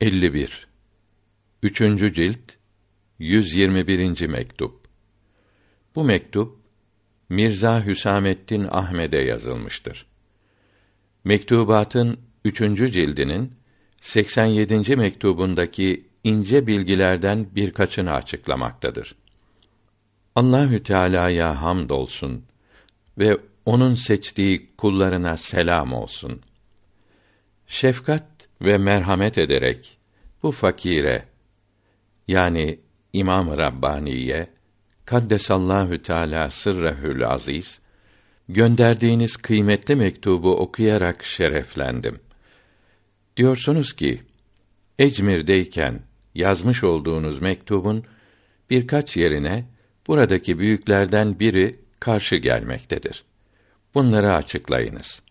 51 Üçüncü cilt 121. mektup Bu mektup Mirza Hüsamettin Ahmed'e yazılmıştır. Mektubatın üçüncü cildinin 87. mektubundaki ince bilgilerden birkaçını açıklamaktadır. Allahü Teala'ya hamdolsun ve onun seçtiği kullarına selam olsun. Şefkat ve merhamet ederek bu fakire yani İmam Rabbaniye Kaddesallahu Teala sırrehül aziz gönderdiğiniz kıymetli mektubu okuyarak şereflendim. Diyorsunuz ki Ecmir'deyken yazmış olduğunuz mektubun birkaç yerine buradaki büyüklerden biri karşı gelmektedir. Bunları açıklayınız.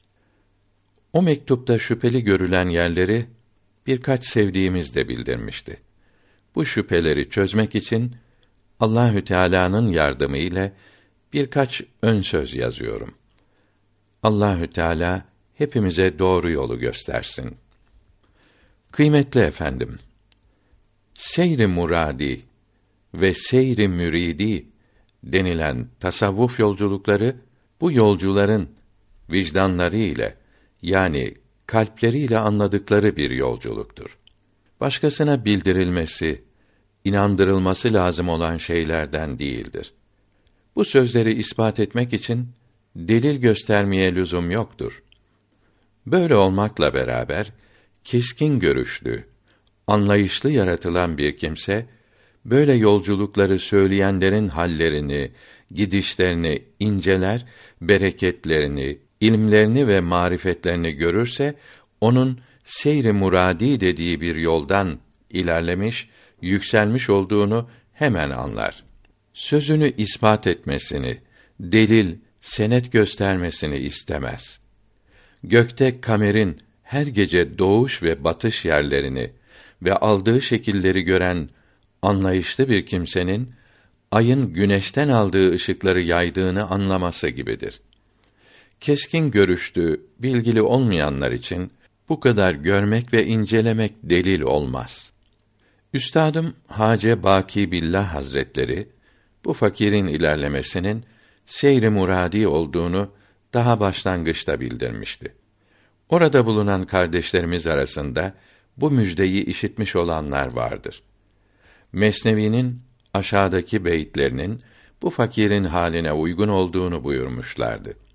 O mektupta şüpheli görülen yerleri birkaç sevdiğimiz de bildirmişti. Bu şüpheleri çözmek için Allahü Teala'nın yardımı ile birkaç ön söz yazıyorum. Allahü Teala hepimize doğru yolu göstersin. Kıymetli efendim, seyri muradi ve seyri müridi denilen tasavvuf yolculukları bu yolcuların vicdanları ile yani kalpleriyle anladıkları bir yolculuktur. Başkasına bildirilmesi, inandırılması lazım olan şeylerden değildir. Bu sözleri ispat etmek için delil göstermeye lüzum yoktur. Böyle olmakla beraber keskin görüşlü, anlayışlı yaratılan bir kimse böyle yolculukları söyleyenlerin hallerini, gidişlerini inceler, bereketlerini, ilmlerini ve marifetlerini görürse onun seyri muradi dediği bir yoldan ilerlemiş, yükselmiş olduğunu hemen anlar. Sözünü ispat etmesini, delil, senet göstermesini istemez. Gökte kamerin her gece doğuş ve batış yerlerini ve aldığı şekilleri gören anlayışlı bir kimsenin ayın güneşten aldığı ışıkları yaydığını anlaması gibidir. Keskin görüşlü, bilgili olmayanlar için bu kadar görmek ve incelemek delil olmaz. Üstadım Hace Baki Billah Hazretleri bu fakirin ilerlemesinin seyri muradi olduğunu daha başlangıçta bildirmişti. Orada bulunan kardeşlerimiz arasında bu müjdeyi işitmiş olanlar vardır. Mesnevi'nin aşağıdaki beyitlerinin bu fakirin haline uygun olduğunu buyurmuşlardı.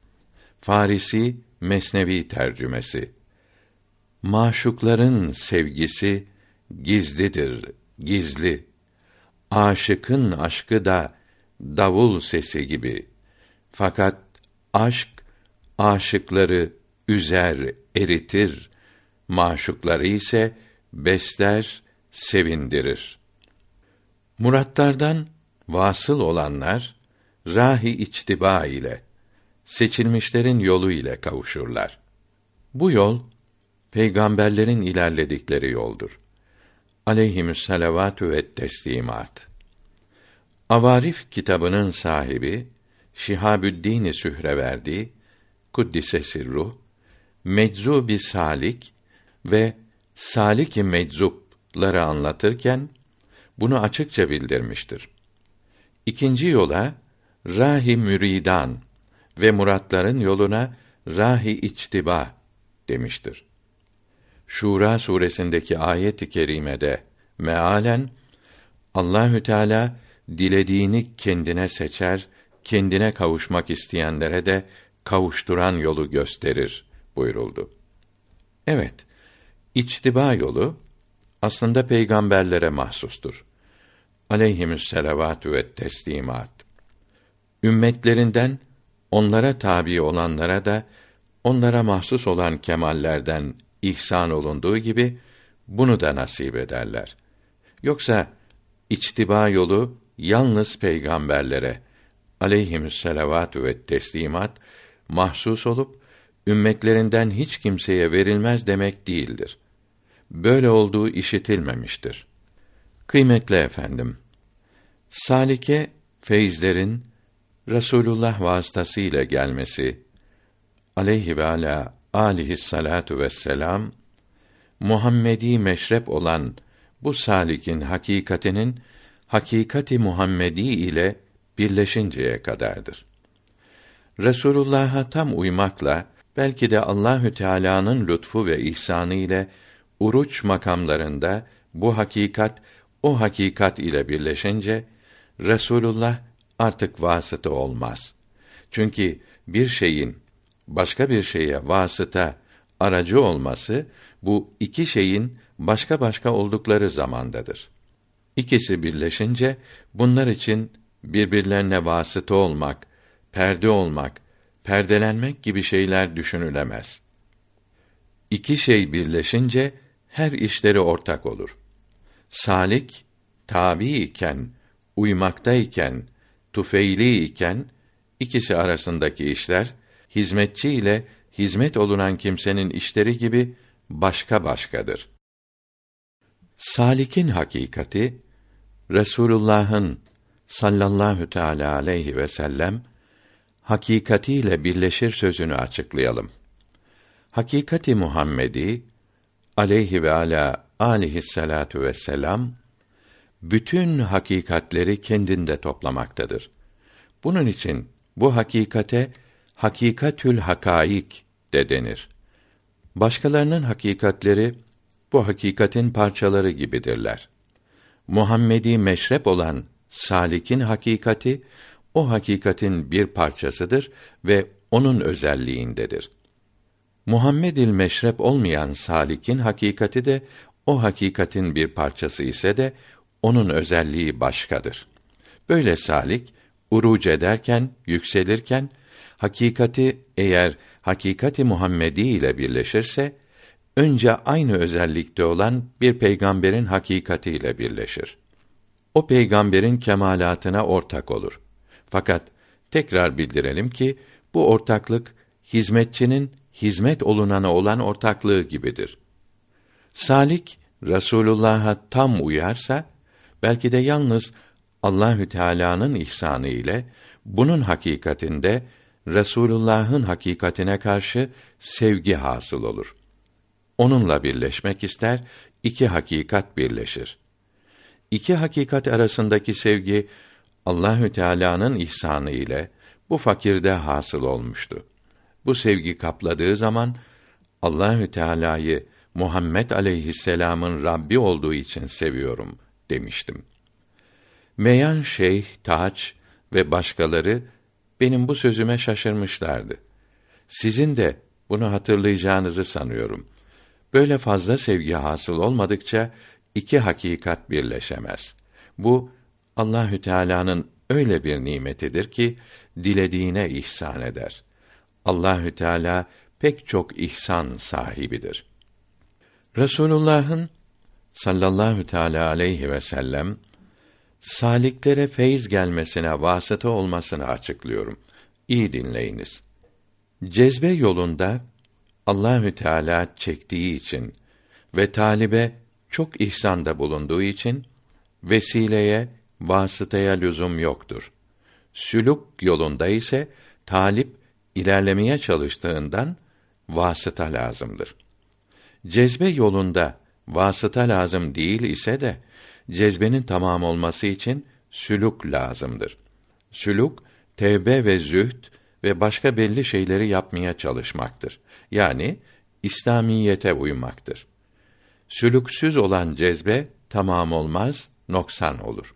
Farisi Mesnevi tercümesi. Maşukların sevgisi gizlidir, gizli. Aşıkın aşkı da davul sesi gibi. Fakat aşk aşıkları üzer, eritir. Maşukları ise besler, sevindirir. Muratlardan vasıl olanlar rahi içtiba ile seçilmişlerin yolu ile kavuşurlar. Bu yol peygamberlerin ilerledikleri yoldur. Aleyhimüsselavatü ve teslimat. Avarif kitabının sahibi Şihabüddin Sühreverdi kuddise sirruh meczubi salik ve salik-i meczupları anlatırken bunu açıkça bildirmiştir. İkinci yola rahi müridan ve muratların yoluna rahi içtiba demiştir. Şura suresindeki ayet-i kerimede mealen Allahü Teala dilediğini kendine seçer, kendine kavuşmak isteyenlere de kavuşturan yolu gösterir buyuruldu. Evet, içtiba yolu aslında peygamberlere mahsustur. Aleyhimüsselavatü ve teslimat. Ümmetlerinden onlara tabi olanlara da onlara mahsus olan kemallerden ihsan olunduğu gibi bunu da nasip ederler. Yoksa içtiba yolu yalnız peygamberlere aleyhimüsselavatü ve teslimat mahsus olup ümmetlerinden hiç kimseye verilmez demek değildir. Böyle olduğu işitilmemiştir. Kıymetli efendim, salike feyizlerin Resulullah vasıtasıyla gelmesi aleyhi ve ala alihi salatu vesselam Muhammedi meşrep olan bu salikin hakikatinin hakikati Muhammedi ile birleşinceye kadardır. Resulullah'a tam uymakla belki de Allahü Teala'nın lütfu ve ihsanı ile uruç makamlarında bu hakikat o hakikat ile birleşince Resulullah artık vasıta olmaz. Çünkü bir şeyin başka bir şeye vasıta, aracı olması bu iki şeyin başka başka oldukları zamandadır. İkisi birleşince bunlar için birbirlerine vasıta olmak, perde olmak, perdelenmek gibi şeyler düşünülemez. İki şey birleşince her işleri ortak olur. Salik tabi iken, uymaktayken, tufeyli iken ikisi arasındaki işler hizmetçi ile hizmet olunan kimsenin işleri gibi başka başkadır. Salik'in hakikati Resulullah'ın sallallahu teala aleyhi ve sellem hakikatiyle birleşir sözünü açıklayalım. Hakikati Muhammedi aleyhi ve ala aleyhissalatu vesselam bütün hakikatleri kendinde toplamaktadır. Bunun için bu hakikate hakikatül hakaik de denir. Başkalarının hakikatleri bu hakikatin parçaları gibidirler. Muhammedi meşrep olan salikin hakikati o hakikatin bir parçasıdır ve onun özelliğindedir. Muhammedil meşrep olmayan salikin hakikati de o hakikatin bir parçası ise de onun özelliği başkadır. Böyle salik uruc ederken, yükselirken hakikati eğer hakikati Muhammedi ile birleşirse önce aynı özellikte olan bir peygamberin hakikati ile birleşir. O peygamberin kemalatına ortak olur. Fakat tekrar bildirelim ki bu ortaklık hizmetçinin hizmet olunana olan ortaklığı gibidir. Salik Resulullah'a tam uyarsa belki de yalnız Allahü Teala'nın ihsanı ile bunun hakikatinde Resulullah'ın hakikatine karşı sevgi hasıl olur. Onunla birleşmek ister, iki hakikat birleşir. İki hakikat arasındaki sevgi Allahü Teala'nın ihsanı ile bu fakirde hasıl olmuştu. Bu sevgi kapladığı zaman Allahü Teala'yı Muhammed aleyhisselam'ın Rabbi olduğu için seviyorum demiştim. Meyan Şeyh Taç ve başkaları benim bu sözüme şaşırmışlardı. Sizin de bunu hatırlayacağınızı sanıyorum. Böyle fazla sevgi hasıl olmadıkça iki hakikat birleşemez. Bu Allahü Teala'nın öyle bir nimetidir ki dilediğine ihsan eder. Allahü Teala pek çok ihsan sahibidir. Resulullah'ın sallallahu teala aleyhi ve sellem saliklere feyiz gelmesine vasıta olmasını açıklıyorum. İyi dinleyiniz. Cezbe yolunda Allahü Teala çektiği için ve talibe çok ihsanda bulunduğu için vesileye, vasıtaya lüzum yoktur. Sülük yolunda ise talip ilerlemeye çalıştığından vasıta lazımdır. Cezbe yolunda vasıta lazım değil ise de cezbenin tamam olması için sülük lazımdır. Sülük tevbe ve zühd ve başka belli şeyleri yapmaya çalışmaktır. Yani İslamiyete uymaktır. Sülüksüz olan cezbe tamam olmaz, noksan olur.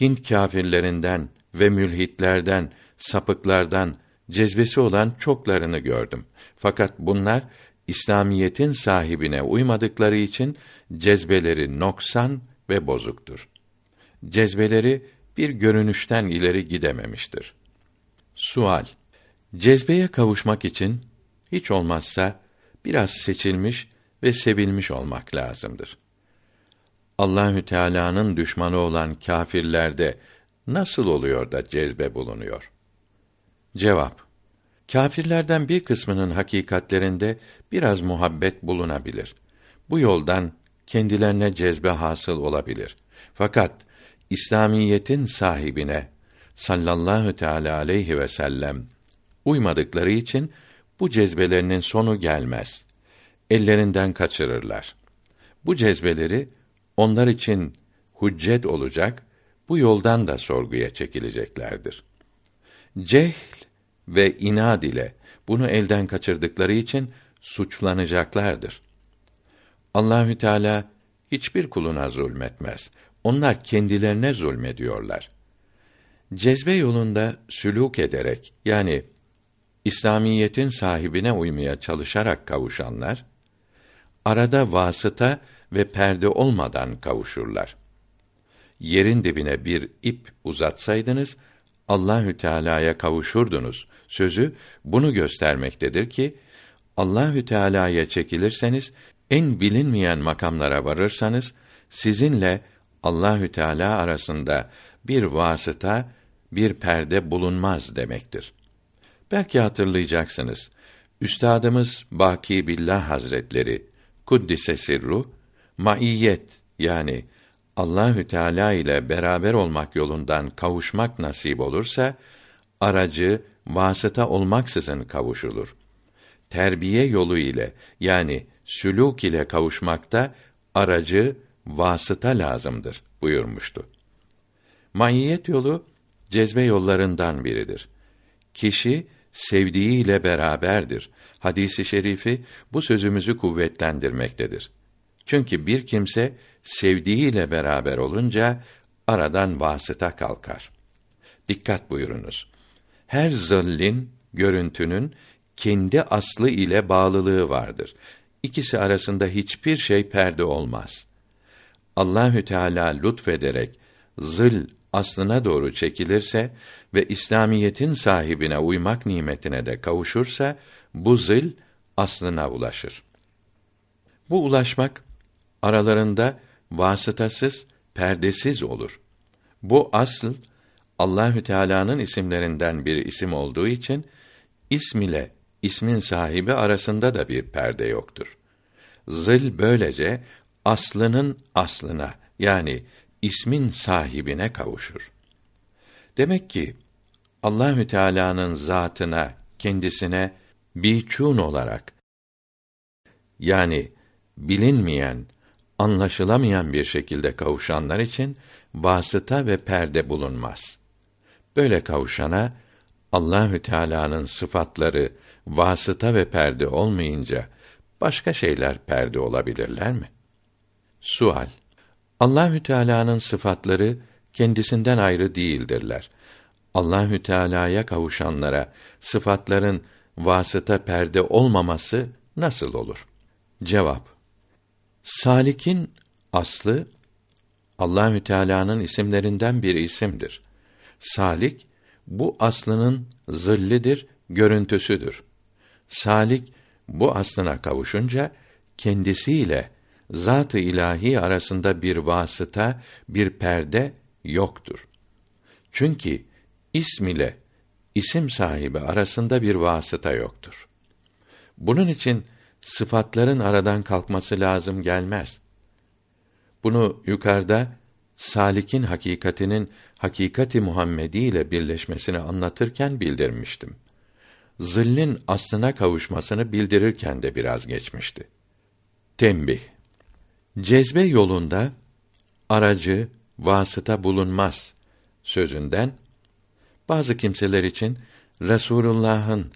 Hint kâfirlerinden ve mülhitlerden, sapıklardan cezbesi olan çoklarını gördüm. Fakat bunlar İslamiyetin sahibine uymadıkları için cezbeleri noksan ve bozuktur. Cezbeleri bir görünüşten ileri gidememiştir. Sual: Cezbeye kavuşmak için hiç olmazsa biraz seçilmiş ve sevilmiş olmak lazımdır. Allahü Teala'nın düşmanı olan kâfirlerde nasıl oluyor da cezbe bulunuyor? Cevap: Kâfirlerden bir kısmının hakikatlerinde biraz muhabbet bulunabilir. Bu yoldan kendilerine cezbe hasıl olabilir. Fakat İslamiyetin sahibine sallallahu teala aleyhi ve sellem uymadıkları için bu cezbelerinin sonu gelmez. ellerinden kaçırırlar. Bu cezbeleri onlar için hüccet olacak, bu yoldan da sorguya çekileceklerdir. Cehl ve inad ile bunu elden kaçırdıkları için suçlanacaklardır. Allahü Teala hiçbir kuluna zulmetmez. Onlar kendilerine zulmediyorlar. Cezbe yolunda sülûk ederek yani İslamiyetin sahibine uymaya çalışarak kavuşanlar arada vasıta ve perde olmadan kavuşurlar. Yerin dibine bir ip uzatsaydınız Allahü Teala'ya kavuşurdunuz. Sözü bunu göstermektedir ki Allahü Teala'ya çekilirseniz en bilinmeyen makamlara varırsanız sizinle Allahü Teala arasında bir vasıta, bir perde bulunmaz demektir. Belki hatırlayacaksınız. Üstadımız Baki Billah Hazretleri kuddise sirru maiyet yani Allahü Teala ile beraber olmak yolundan kavuşmak nasip olursa aracı vasıta olmaksızın kavuşulur. Terbiye yolu ile yani sülûk ile kavuşmakta aracı vasıta lazımdır buyurmuştu. Maiyet yolu cezbe yollarından biridir. Kişi sevdiğiyle beraberdir. Hadisi şerifi bu sözümüzü kuvvetlendirmektedir. Çünkü bir kimse sevdiğiyle beraber olunca aradan vasıta kalkar. Dikkat buyurunuz. Her zillin, görüntünün kendi aslı ile bağlılığı vardır. İkisi arasında hiçbir şey perde olmaz. Allahü Teala lütfederek zıl aslına doğru çekilirse ve İslamiyetin sahibine uymak nimetine de kavuşursa bu zil aslına ulaşır. Bu ulaşmak aralarında vasıtasız, perdesiz olur. Bu asıl Allahü Teala'nın isimlerinden bir isim olduğu için ism ile ismin sahibi arasında da bir perde yoktur. Zil böylece aslının aslına yani ismin sahibine kavuşur. Demek ki Allahü Teala'nın zatına, kendisine biçun olarak yani bilinmeyen, anlaşılamayan bir şekilde kavuşanlar için vasıta ve perde bulunmaz. Böyle kavuşana Allahü Teala'nın sıfatları vasıta ve perde olmayınca başka şeyler perde olabilirler mi? Sual Allahü Teala'nın sıfatları kendisinden ayrı değildirler. Allahü Teala'ya kavuşanlara sıfatların vasıta perde olmaması nasıl olur? Cevap Salik'in aslı Allahü Teala'nın isimlerinden bir isimdir. Salik bu aslının zillidir, görüntüsüdür. Salik bu aslına kavuşunca kendisiyle zat-ı ilahi arasında bir vasıta, bir perde yoktur. Çünkü ism ile isim sahibi arasında bir vasıta yoktur. Bunun için sıfatların aradan kalkması lazım gelmez. Bunu yukarıda salikin hakikatinin hakikati Muhammedi ile birleşmesini anlatırken bildirmiştim. Zillin aslına kavuşmasını bildirirken de biraz geçmişti. Tembih Cezbe yolunda aracı, vasıta bulunmaz sözünden bazı kimseler için Resulullah'ın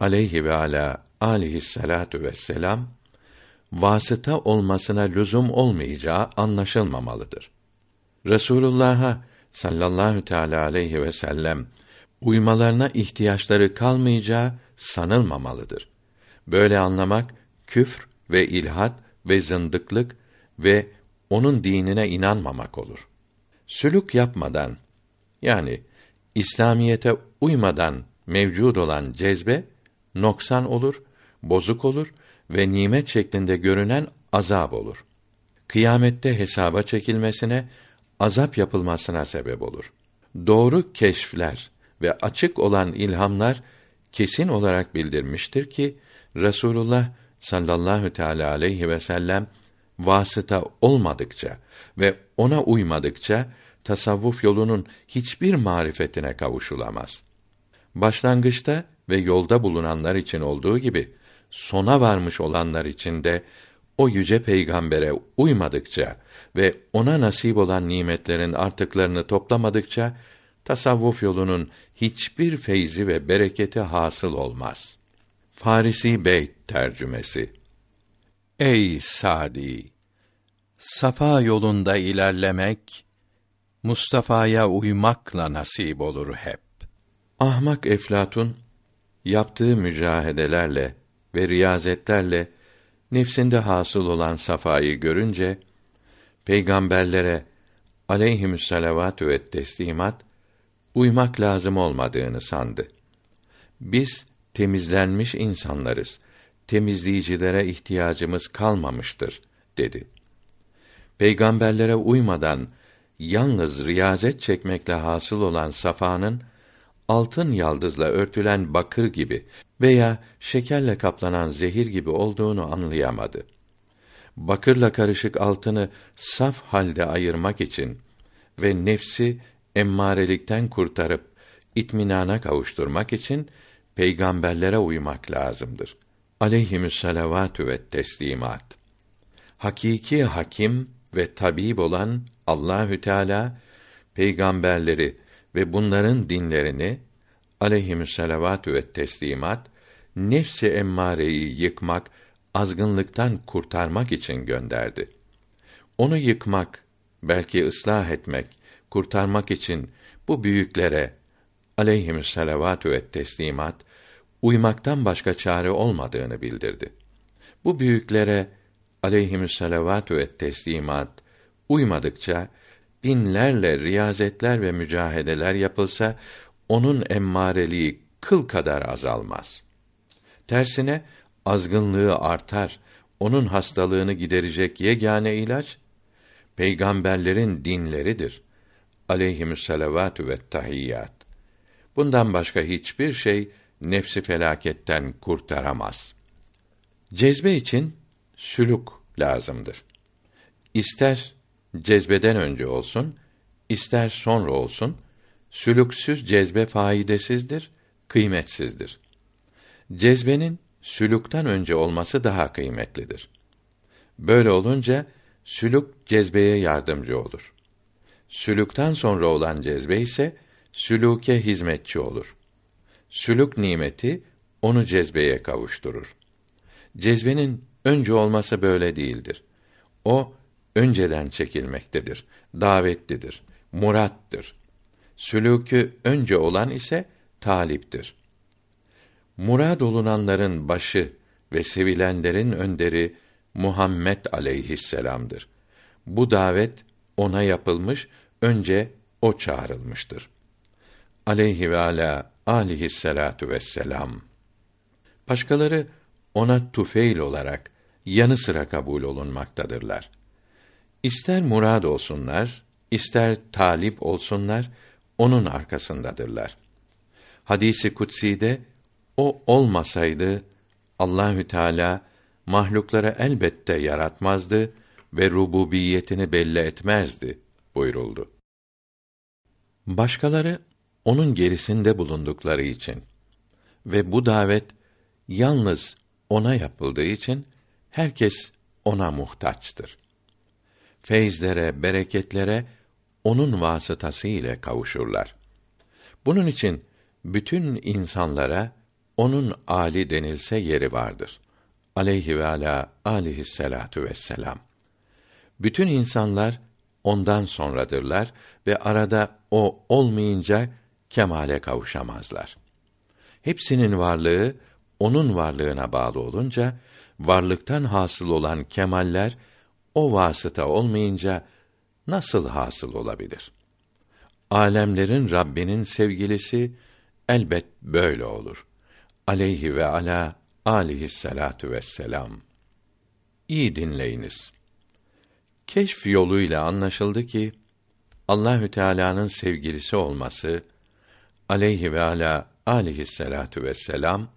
aleyhi ve ala aleyhissalatu vesselam vasıta olmasına lüzum olmayacağı anlaşılmamalıdır. Resulullah'a sallallahu teala aleyhi ve sellem uymalarına ihtiyaçları kalmayacağı sanılmamalıdır. Böyle anlamak küfr ve ilhat ve zındıklık ve onun dinine inanmamak olur. Sülük yapmadan yani İslamiyete uymadan mevcud olan cezbe noksan olur, bozuk olur ve nimet şeklinde görünen azap olur. Kıyamette hesaba çekilmesine, azap yapılmasına sebep olur. Doğru keşfler ve açık olan ilhamlar kesin olarak bildirmiştir ki Resulullah sallallahu teala aleyhi ve sellem vasıta olmadıkça ve ona uymadıkça tasavvuf yolunun hiçbir marifetine kavuşulamaz. Başlangıçta ve yolda bulunanlar için olduğu gibi sona varmış olanlar içinde o yüce peygambere uymadıkça ve ona nasip olan nimetlerin artıklarını toplamadıkça tasavvuf yolunun hiçbir feyzi ve bereketi hasıl olmaz. Farisi Beyt tercümesi Ey Sadi! Safa yolunda ilerlemek, Mustafa'ya uymakla nasip olur hep. Ahmak Eflatun, yaptığı mücahedelerle ve riyazetlerle nefsinde hasıl olan safayı görünce peygamberlere aleyhimüsselavatü ve teslimat uymak lazım olmadığını sandı. Biz temizlenmiş insanlarız. Temizleyicilere ihtiyacımız kalmamıştır dedi. Peygamberlere uymadan yalnız riyazet çekmekle hasıl olan safanın altın yaldızla örtülen bakır gibi veya şekerle kaplanan zehir gibi olduğunu anlayamadı. Bakırla karışık altını saf halde ayırmak için ve nefsi emmarelikten kurtarıp itminana kavuşturmak için peygamberlere uymak lazımdır. Aleyhimüsselavatü ve teslimat. Hakiki hakim ve tabib olan Allahü Teala peygamberleri ve bunların dinlerini aleyhimüsselavatü ve teslimat nefsi emmareyi yıkmak, azgınlıktan kurtarmak için gönderdi. Onu yıkmak, belki ıslah etmek, kurtarmak için bu büyüklere aleyhimüsselavatü ve teslimat uymaktan başka çare olmadığını bildirdi. Bu büyüklere aleyhimüsselavatü ve teslimat uymadıkça binlerle riyazetler ve mücahedeler yapılsa onun emmareliği kıl kadar azalmaz. Tersine azgınlığı artar. Onun hastalığını giderecek yegane ilaç peygamberlerin dinleridir. Aleyhimüsselavatü ve tahiyyat. Bundan başka hiçbir şey nefsi felaketten kurtaramaz. Cezbe için sülük lazımdır. İster cezbeden önce olsun, ister sonra olsun, sülüksüz cezbe faidesizdir, kıymetsizdir. Cezbenin sülükten önce olması daha kıymetlidir. Böyle olunca sülük cezbeye yardımcı olur. Sülükten sonra olan cezbe ise sülûke hizmetçi olur. Sülük nimeti onu cezbeye kavuşturur. Cezbenin önce olması böyle değildir. O önceden çekilmektedir, davetlidir, murattır. Sülûkü önce olan ise taliptir. Murad olunanların başı ve sevilenlerin önderi Muhammed aleyhisselam'dır. Bu davet ona yapılmış, önce o çağrılmıştır. Aleyhi ve ala aleyhisselatu vesselam. Başkaları ona tufeil olarak yanı sıra kabul olunmaktadırlar. İster murad olsunlar, ister talip olsunlar, onun arkasındadırlar. Hadisi kutsi'de o olmasaydı Allahü Teala mahlukları elbette yaratmazdı ve rububiyetini belli etmezdi buyuruldu. Başkaları onun gerisinde bulundukları için ve bu davet yalnız ona yapıldığı için herkes ona muhtaçtır. Feyzlere, bereketlere onun vasıtası ile kavuşurlar. Bunun için bütün insanlara onun ali denilse yeri vardır. Aleyhi ve ala aleyhisselatu vesselam. Bütün insanlar ondan sonradırlar ve arada o olmayınca kemale kavuşamazlar. Hepsinin varlığı onun varlığına bağlı olunca varlıktan hasıl olan kemaller o vasıta olmayınca nasıl hasıl olabilir? Alemlerin Rabbinin sevgilisi elbet böyle olur. Aleyhi ve ala aleyhissalatu vesselam. İyi dinleyiniz. Keşf yoluyla anlaşıldı ki Allahü Teala'nın sevgilisi olması aleyhi ve ala aleyhissalatu vesselam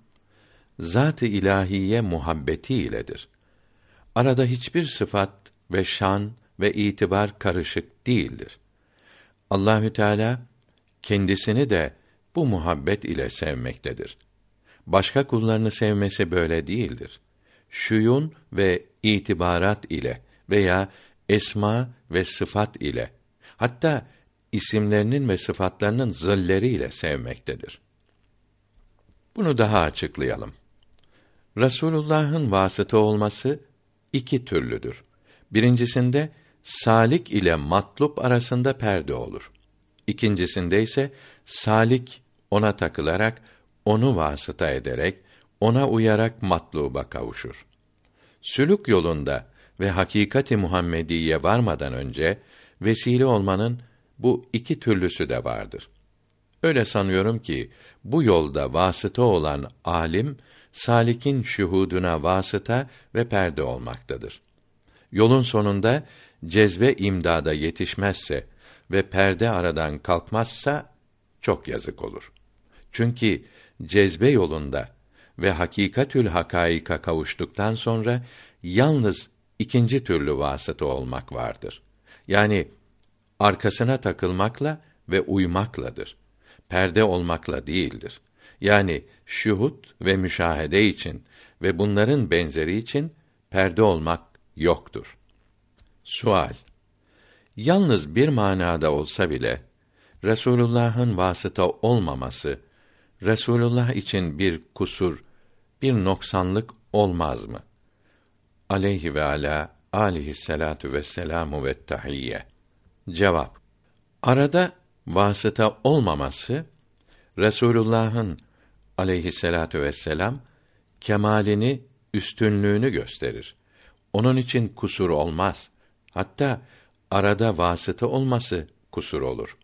zat-ı ilahiye muhabbeti iledir. Arada hiçbir sıfat ve şan ve itibar karışık değildir. Allahü Teala kendisini de bu muhabbet ile sevmektedir. başka kullarını sevmesi böyle değildir. Şuyun ve itibarat ile veya esma ve sıfat ile hatta isimlerinin ve sıfatlarının zilleriyle sevmektedir. Bunu daha açıklayalım. Resulullah'ın vasıta olması iki türlüdür. Birincisinde salik ile matlup arasında perde olur. İkincisinde ise salik ona takılarak onu vasıta ederek ona uyarak matluba kavuşur. Sülük yolunda ve hakikati Muhammediye varmadan önce vesile olmanın bu iki türlüsü de vardır. Öyle sanıyorum ki bu yolda vasıta olan alim salikin şuhuduna vasıta ve perde olmaktadır. Yolun sonunda cezbe imdada yetişmezse ve perde aradan kalkmazsa çok yazık olur. Çünkü cezbe yolunda ve hakikatül hakaika kavuştuktan sonra yalnız ikinci türlü vasıta olmak vardır. Yani arkasına takılmakla ve uymakladır. Perde olmakla değildir. Yani şuhut ve müşahede için ve bunların benzeri için perde olmak yoktur. Sual Yalnız bir manada olsa bile Resulullah'ın vasıta olmaması Resulullah için bir kusur, bir noksanlık olmaz mı? Aleyhi ve ala alihi salatu ve tahiyye. Cevap. Arada vasıta olmaması Resulullah'ın aleyhisselatu vesselam kemalini, üstünlüğünü gösterir. Onun için kusur olmaz. Hatta arada vasıta olması kusur olur.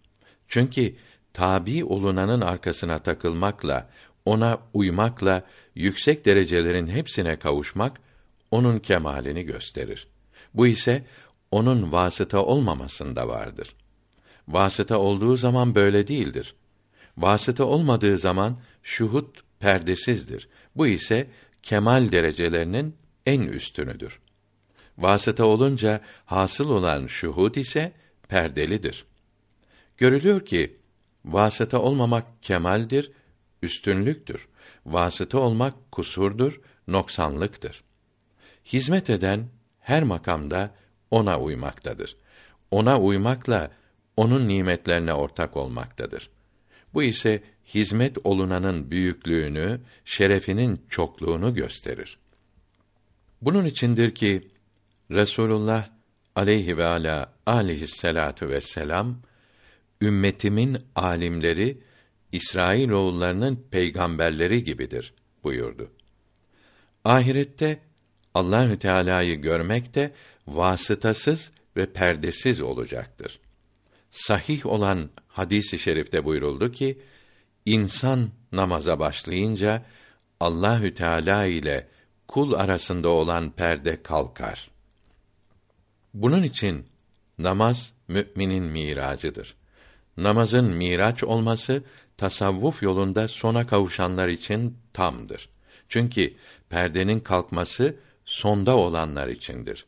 Çünkü tabi olunanın arkasına takılmakla, ona uymakla yüksek derecelerin hepsine kavuşmak onun kemalini gösterir. Bu ise onun vasıta olmamasında vardır. Vasıta olduğu zaman böyle değildir. Vasıta olmadığı zaman şuhut perdesizdir. Bu ise kemal derecelerinin en üstünüdür. Vasıta olunca hasıl olan şuhud ise perdelidir. Görülüyor ki vasıta olmamak kemaldir, üstünlüktür. Vasıta olmak kusurdur, noksanlıktır. Hizmet eden her makamda ona uymaktadır. Ona uymakla onun nimetlerine ortak olmaktadır. Bu ise hizmet olunanın büyüklüğünü, şerefinin çokluğunu gösterir. Bunun içindir ki Resulullah aleyhi ve ala aleyhisselatu vesselam ümmetimin alimleri İsrail oğullarının peygamberleri gibidir buyurdu. Ahirette Allahü Teala'yı görmek de vasıtasız ve perdesiz olacaktır. Sahih olan hadisi i şerifte buyuruldu ki insan namaza başlayınca Allahü Teala ile kul arasında olan perde kalkar. Bunun için namaz müminin miracıdır. Namazın miraç olması tasavvuf yolunda sona kavuşanlar için tamdır. Çünkü perdenin kalkması sonda olanlar içindir.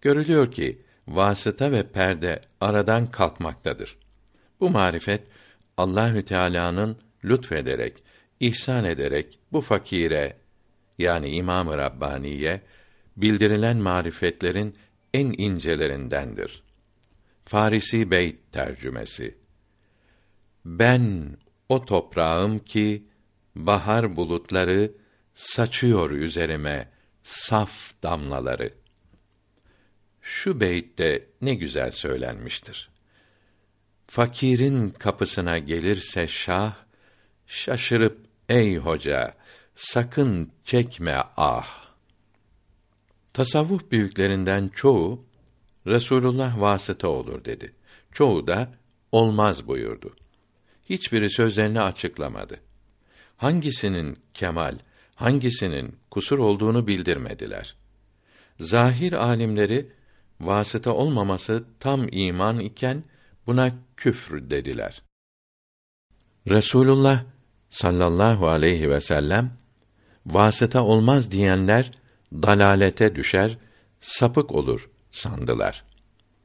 Görülüyor ki vasıta ve perde aradan kalkmaktadır. Bu marifet Allahü Teala'nın lütfederek, ihsan ederek bu fakire yani İmam-ı Rabbaniye bildirilen marifetlerin en incelerindendir. Farisi Beyt tercümesi. Ben o toprağım ki bahar bulutları saçıyor üzerime saf damlaları. Şu beytte ne güzel söylenmiştir. Fakirin kapısına gelirse şah, şaşırıp ey hoca, sakın çekme ah. Tasavvuf büyüklerinden çoğu Resulullah vasıta olur dedi. Çoğu da olmaz buyurdu. Hiçbiri sözlerini açıklamadı. Hangisinin kemal, hangisinin kusur olduğunu bildirmediler. Zahir alimleri vasıta olmaması tam iman iken buna küfr dediler. Resulullah sallallahu aleyhi ve sellem vasıta olmaz diyenler dalalete düşer, sapık olur sandılar.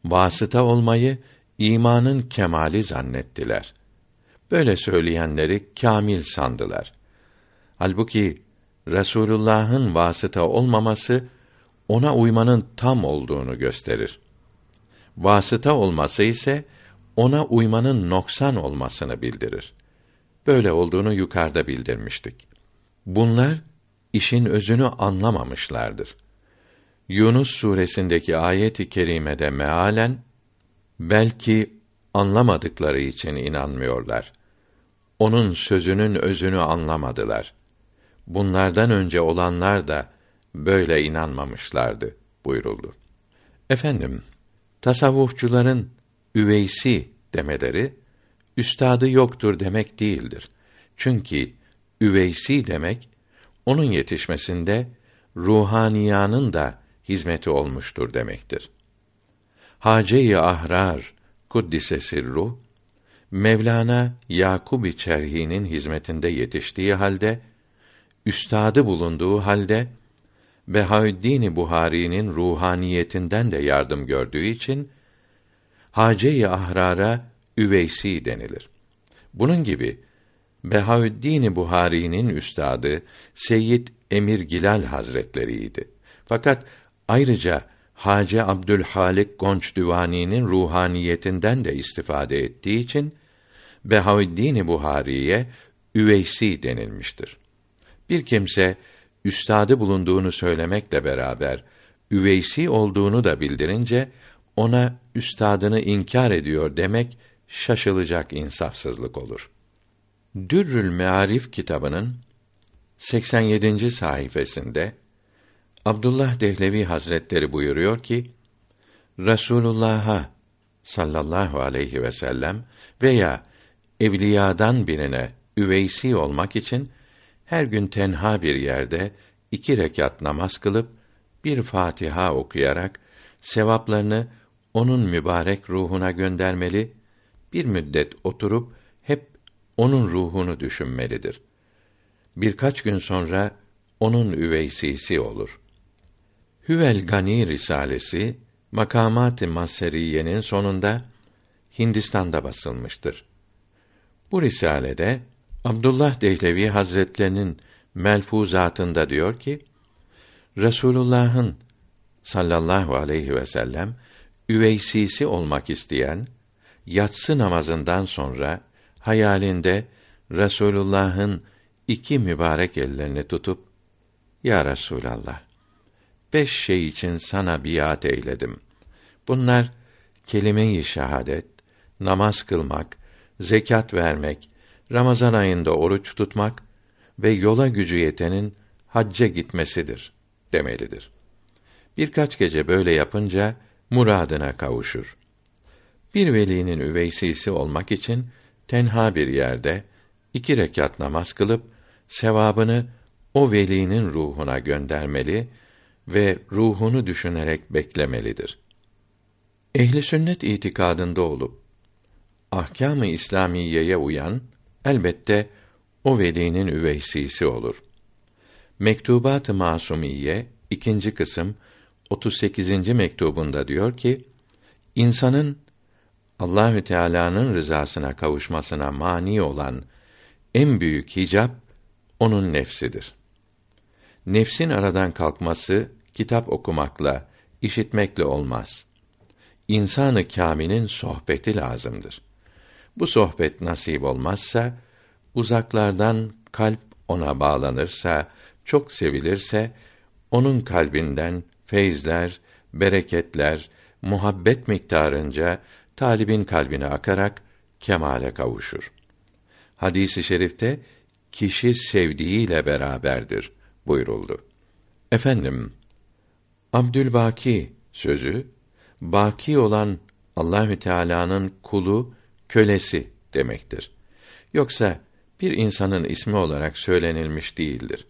Vasıta olmayı imanın kemali zannettiler. Böyle söyleyenleri kamil sandılar. Halbuki Resulullah'ın vasıta olmaması ona uymanın tam olduğunu gösterir. Vasıta olması ise ona uymanın noksan olmasını bildirir. Böyle olduğunu yukarıda bildirmiştik. Bunlar işin özünü anlamamışlardır. Yunus suresindeki ayet-i kerimede mealen belki anlamadıkları için inanmıyorlar. Onun sözünün özünü anlamadılar. Bunlardan önce olanlar da böyle inanmamışlardı buyuruldu. Efendim, tasavvufçuların üveysi demeleri üstadı yoktur demek değildir. Çünkü üveysi demek onun yetişmesinde ruhaniyanın da hizmeti olmuştur demektir. Hace-i Ahrar kuddise sirruh Mevlana Yakub-i Çerhi'nin hizmetinde yetiştiği halde üstadı bulunduğu halde Behaüddin Buhari'nin ruhaniyetinden de yardım gördüğü için Hace-i Ahrar'a Üveysi denilir. Bunun gibi Behaüddin Buhari'nin üstadı Seyyid Emir Gilal Hazretleriydi. Fakat ayrıca Hace Abdülhalik Gonç Düvani'nin ruhaniyetinden de istifade ettiği için Behaüddin Buhari'ye Üveysi denilmiştir. Bir kimse üstadı bulunduğunu söylemekle beraber üveysi olduğunu da bildirince ona üstadını inkar ediyor demek şaşılacak insafsızlık olur. Dürrül Mearif kitabının 87. sayfasında Abdullah Dehlevi Hazretleri buyuruyor ki Resulullah'a sallallahu aleyhi ve sellem veya evliyadan birine üveysi olmak için her gün tenha bir yerde iki rekat namaz kılıp bir Fatiha okuyarak sevaplarını onun mübarek ruhuna göndermeli, bir müddet oturup onun ruhunu düşünmelidir. Birkaç gün sonra onun üveysisi olur. Hüvel Gani Risalesi Makamat-ı Maseriye'nin sonunda Hindistan'da basılmıştır. Bu risalede Abdullah Dehlevi Hazretlerinin melfuzatında diyor ki Resulullah'ın sallallahu aleyhi ve sellem üveysisi olmak isteyen yatsı namazından sonra hayalinde Resulullah'ın iki mübarek ellerini tutup Ya Resulallah beş şey için sana biat eyledim. Bunlar kelime-i şehadet, namaz kılmak, zekat vermek, Ramazan ayında oruç tutmak ve yola gücü yetenin hacca gitmesidir demelidir. Birkaç gece böyle yapınca muradına kavuşur. Bir velinin üveysisi olmak için tenha bir yerde iki rekat namaz kılıp sevabını o velinin ruhuna göndermeli ve ruhunu düşünerek beklemelidir. Ehli sünnet itikadında olup ahkâm-ı İslamiyeye uyan elbette o velinin üveysisi olur. Mektubat-ı Masumiye ikinci kısım 38. mektubunda diyor ki: insanın Allahü Teala'nın rızasına kavuşmasına mani olan en büyük hicap onun nefsidir. Nefsin aradan kalkması kitap okumakla, işitmekle olmaz. İnsanı kâminin sohbeti lazımdır. Bu sohbet nasip olmazsa, uzaklardan kalp ona bağlanırsa, çok sevilirse, onun kalbinden feyizler, bereketler, muhabbet miktarınca talibin kalbine akarak kemale kavuşur. Hadisi i şerifte kişi sevdiğiyle beraberdir buyuruldu. Efendim, Abdülbaki sözü baki olan Allahü Teala'nın kulu, kölesi demektir. Yoksa bir insanın ismi olarak söylenilmiş değildir.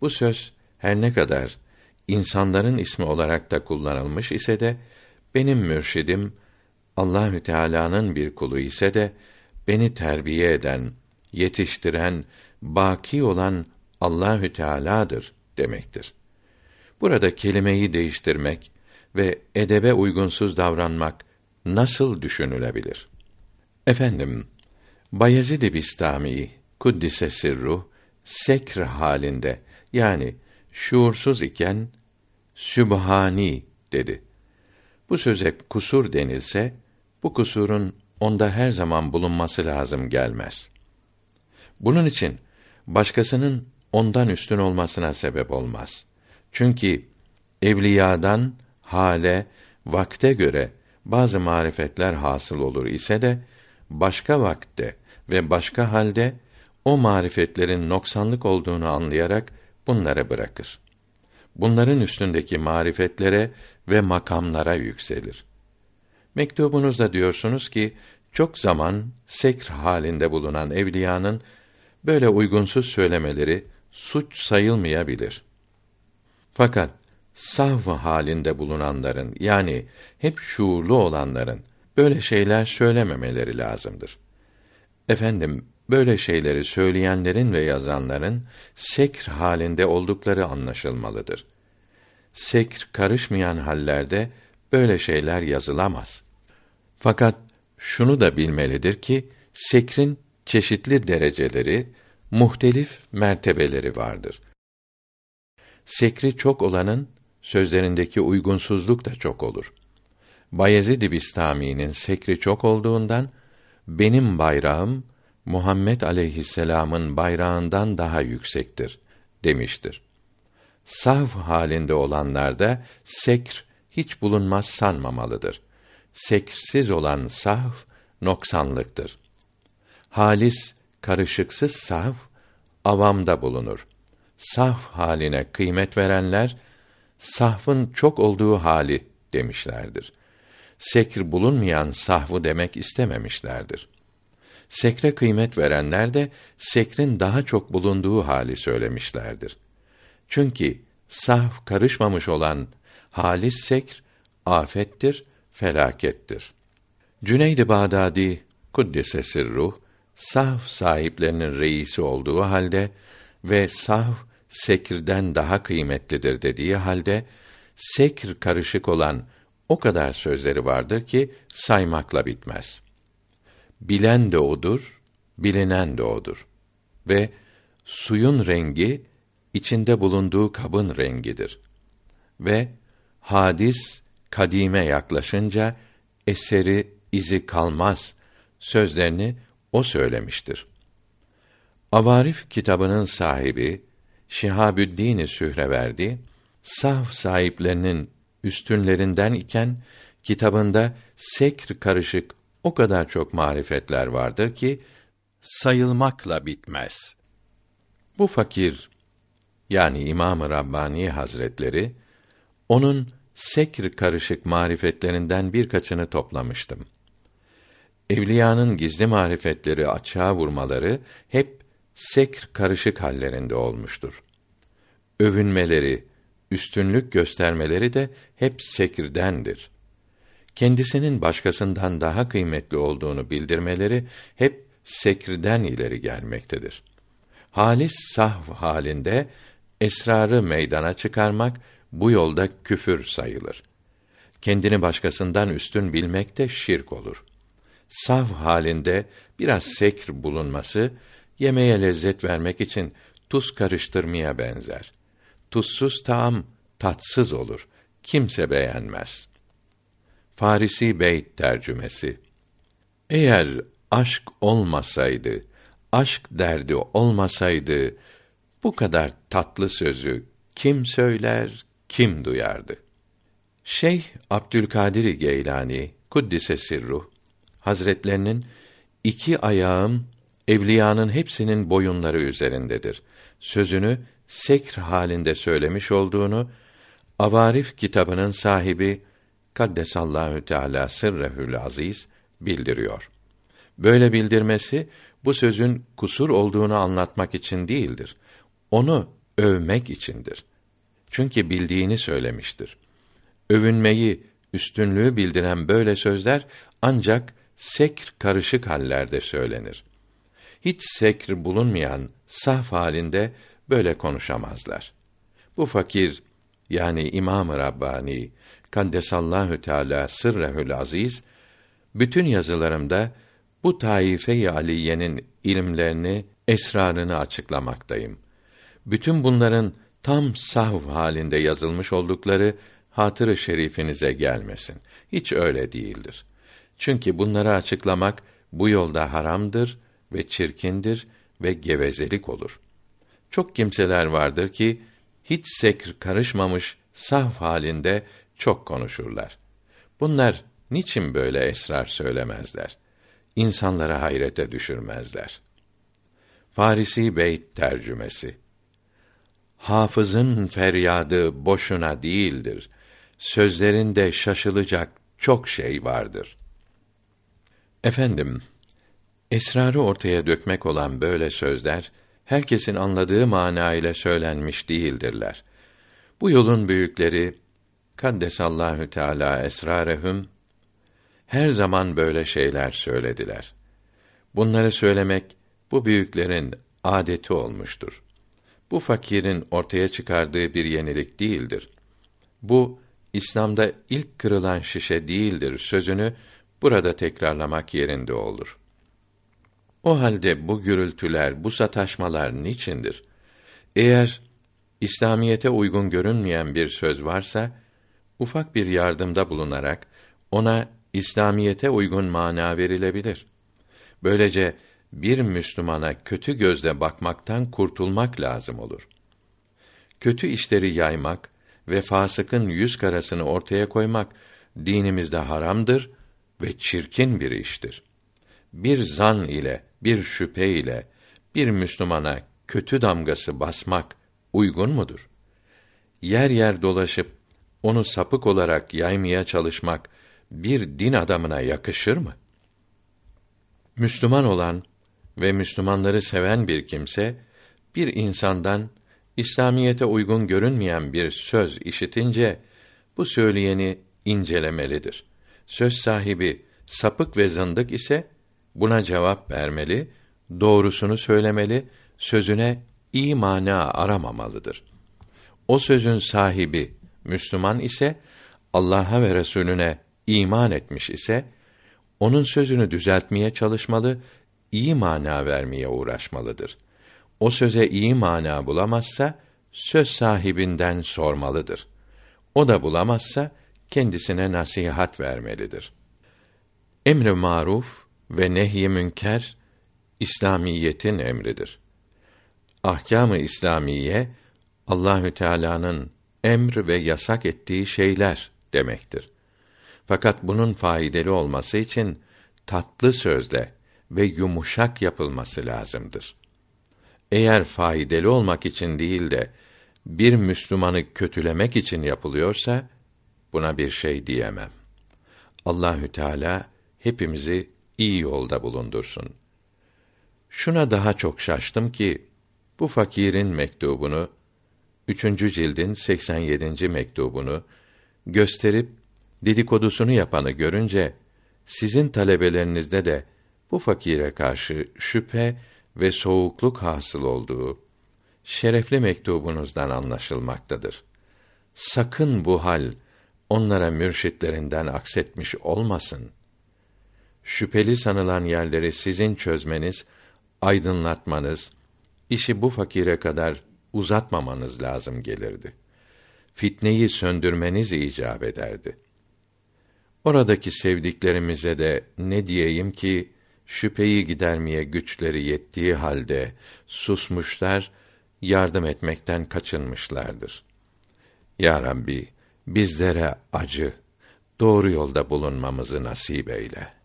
Bu söz her ne kadar insanların ismi olarak da kullanılmış ise de benim mürşidim Allahü Teala'nın bir kulu ise de beni terbiye eden, yetiştiren, baki olan Allahü Teala'dır demektir. Burada kelimeyi değiştirmek ve edebe uygunsuz davranmak nasıl düşünülebilir? Efendim, Bayezid-i Bistami kuddise sirruh sekr halinde yani şuursuz iken sübhani dedi. Bu söze kusur denilse bu kusurun onda her zaman bulunması lazım gelmez. Bunun için başkasının ondan üstün olmasına sebep olmaz. Çünkü evliyadan hale, vakte göre bazı marifetler hasıl olur ise de başka vakte ve başka halde o marifetlerin noksanlık olduğunu anlayarak bunları bırakır. Bunların üstündeki marifetlere ve makamlara yükselir. Mektubunuzda diyorsunuz ki çok zaman sekr halinde bulunan evliyanın böyle uygunsuz söylemeleri suç sayılmayabilir. Fakat sahv halinde bulunanların yani hep şuurlu olanların böyle şeyler söylememeleri lazımdır. Efendim böyle şeyleri söyleyenlerin ve yazanların sekr halinde oldukları anlaşılmalıdır. Sekr karışmayan hallerde böyle şeyler yazılamaz. Fakat şunu da bilmelidir ki sekrin çeşitli dereceleri, muhtelif mertebeleri vardır. Sekri çok olanın sözlerindeki uygunsuzluk da çok olur. Bayezid Bistami'nin sekri çok olduğundan benim bayrağım Muhammed aleyhisselam'ın bayrağından daha yüksektir demiştir. Sahv halinde olanlarda sekr hiç bulunmaz sanmamalıdır. Seksiz olan sahv noksanlıktır. Halis karışıksız sahv avamda bulunur. Sahv haline kıymet verenler sahvın çok olduğu hali demişlerdir. Sekr bulunmayan sahvu demek istememişlerdir. Sekre kıymet verenler de sekrin daha çok bulunduğu hali söylemişlerdir. Çünkü sahv karışmamış olan halis sekr afettir, felakettir. Cüneyd-i Bağdadi kuddise sirruh sahv sahiplerinin reisi olduğu halde ve sahv sekirden daha kıymetlidir dediği halde sekr karışık olan o kadar sözleri vardır ki saymakla bitmez. Bilen de odur, bilinen de odur. Ve suyun rengi içinde bulunduğu kabın rengidir. Ve hadis kadime yaklaşınca eseri izi kalmaz sözlerini o söylemiştir. Avarif kitabının sahibi Şihabüddin Sühreverdi sahf sahiplerinin üstünlerinden iken kitabında sekr karışık o kadar çok marifetler vardır ki sayılmakla bitmez. Bu fakir yani İmam-ı Rabbani Hazretleri onun sekr karışık marifetlerinden birkaçını toplamıştım. Evliyanın gizli marifetleri açığa vurmaları hep sekr karışık hallerinde olmuştur. Övünmeleri, üstünlük göstermeleri de hep sekirdendir. Kendisinin başkasından daha kıymetli olduğunu bildirmeleri hep sekirden ileri gelmektedir. Halis sahv halinde esrarı meydana çıkarmak bu yolda küfür sayılır. Kendini başkasından üstün bilmek de şirk olur. Sav halinde biraz sekr bulunması yemeğe lezzet vermek için tuz karıştırmaya benzer. Tuzsuz taam tatsız olur. Kimse beğenmez. Farisi Beyt tercümesi. Eğer aşk olmasaydı, aşk derdi olmasaydı, bu kadar tatlı sözü kim söyler, kim duyardı? Şeyh Abdülkadir Geylani kuddise sirruh Hazretlerinin iki ayağım evliyanın hepsinin boyunları üzerindedir. Sözünü sekr halinde söylemiş olduğunu Avarif kitabının sahibi Kaddesallahu Teala sırrehül aziz bildiriyor. Böyle bildirmesi bu sözün kusur olduğunu anlatmak için değildir. Onu övmek içindir. Çünkü bildiğini söylemiştir. Övünmeyi, üstünlüğü bildiren böyle sözler ancak sekr karışık hallerde söylenir. Hiç sekr bulunmayan saf halinde böyle konuşamazlar. Bu fakir yani İmam-ı Rabbani Kaddesallahu Teala sırrehül aziz bütün yazılarımda bu taife-i aliyenin ilimlerini esrarını açıklamaktayım. Bütün bunların tam sahv halinde yazılmış oldukları hatırı şerifinize gelmesin. Hiç öyle değildir. Çünkü bunları açıklamak bu yolda haramdır ve çirkindir ve gevezelik olur. Çok kimseler vardır ki hiç sekr karışmamış sahv halinde çok konuşurlar. Bunlar niçin böyle esrar söylemezler? İnsanlara hayrete düşürmezler. Farisi Beyt tercümesi Hafızın feryadı boşuna değildir. Sözlerinde şaşılacak çok şey vardır. Efendim, esrarı ortaya dökmek olan böyle sözler herkesin anladığı mana ile söylenmiş değildirler. Bu yolun büyükleri Kaddesallahu Teala esrarehum her zaman böyle şeyler söylediler. Bunları söylemek bu büyüklerin adeti olmuştur. Bu fakirin ortaya çıkardığı bir yenilik değildir. Bu İslam'da ilk kırılan şişe değildir sözünü burada tekrarlamak yerinde olur. O halde bu gürültüler, bu sataşmalar niçindir? Eğer İslamiyete uygun görünmeyen bir söz varsa, ufak bir yardımda bulunarak ona İslamiyete uygun mana verilebilir. Böylece bir Müslümana kötü gözle bakmaktan kurtulmak lazım olur. Kötü işleri yaymak ve fasıkın yüz karasını ortaya koymak dinimizde haramdır ve çirkin bir iştir. Bir zan ile, bir şüphe ile bir Müslümana kötü damgası basmak uygun mudur? Yer yer dolaşıp onu sapık olarak yaymaya çalışmak bir din adamına yakışır mı? Müslüman olan ve Müslümanları seven bir kimse bir insandan İslamiyete uygun görünmeyen bir söz işitince bu söyleyeni incelemelidir. Söz sahibi sapık ve zındık ise buna cevap vermeli, doğrusunu söylemeli, sözüne iyi mana aramamalıdır. O sözün sahibi Müslüman ise Allah'a ve Resulüne iman etmiş ise onun sözünü düzeltmeye çalışmalı, iyi mana vermeye uğraşmalıdır. O söze iyi mana bulamazsa söz sahibinden sormalıdır. O da bulamazsa kendisine nasihat vermelidir. Emri maruf ve nehy münker İslamiyetin emridir. Ahkâm-ı İslamiye Allahü Teala'nın emr ve yasak ettiği şeyler demektir. Fakat bunun faydalı olması için tatlı sözle ve yumuşak yapılması lazımdır. Eğer faydalı olmak için değil de bir Müslümanı kötülemek için yapılıyorsa buna bir şey diyemem. Allahü Teala hepimizi iyi yolda bulundursun. Şuna daha çok şaştım ki bu fakirin mektubunu üçüncü cildin 87. mektubunu gösterip dedikodusunu yapanı görünce sizin talebelerinizde de bu fakire karşı şüphe ve soğukluk hasıl olduğu şerefli mektubunuzdan anlaşılmaktadır. Sakın bu hal onlara mürşitlerinden aksetmiş olmasın. Şüpheli sanılan yerleri sizin çözmeniz, aydınlatmanız, işi bu fakire kadar uzatmamanız lazım gelirdi. Fitneyi söndürmeniz icap ederdi. Oradaki sevdiklerimize de ne diyeyim ki şüpheyi gidermeye güçleri yettiği halde susmuşlar, yardım etmekten kaçınmışlardır. Ya Rabbi, bizlere acı, doğru yolda bulunmamızı nasip eyle.''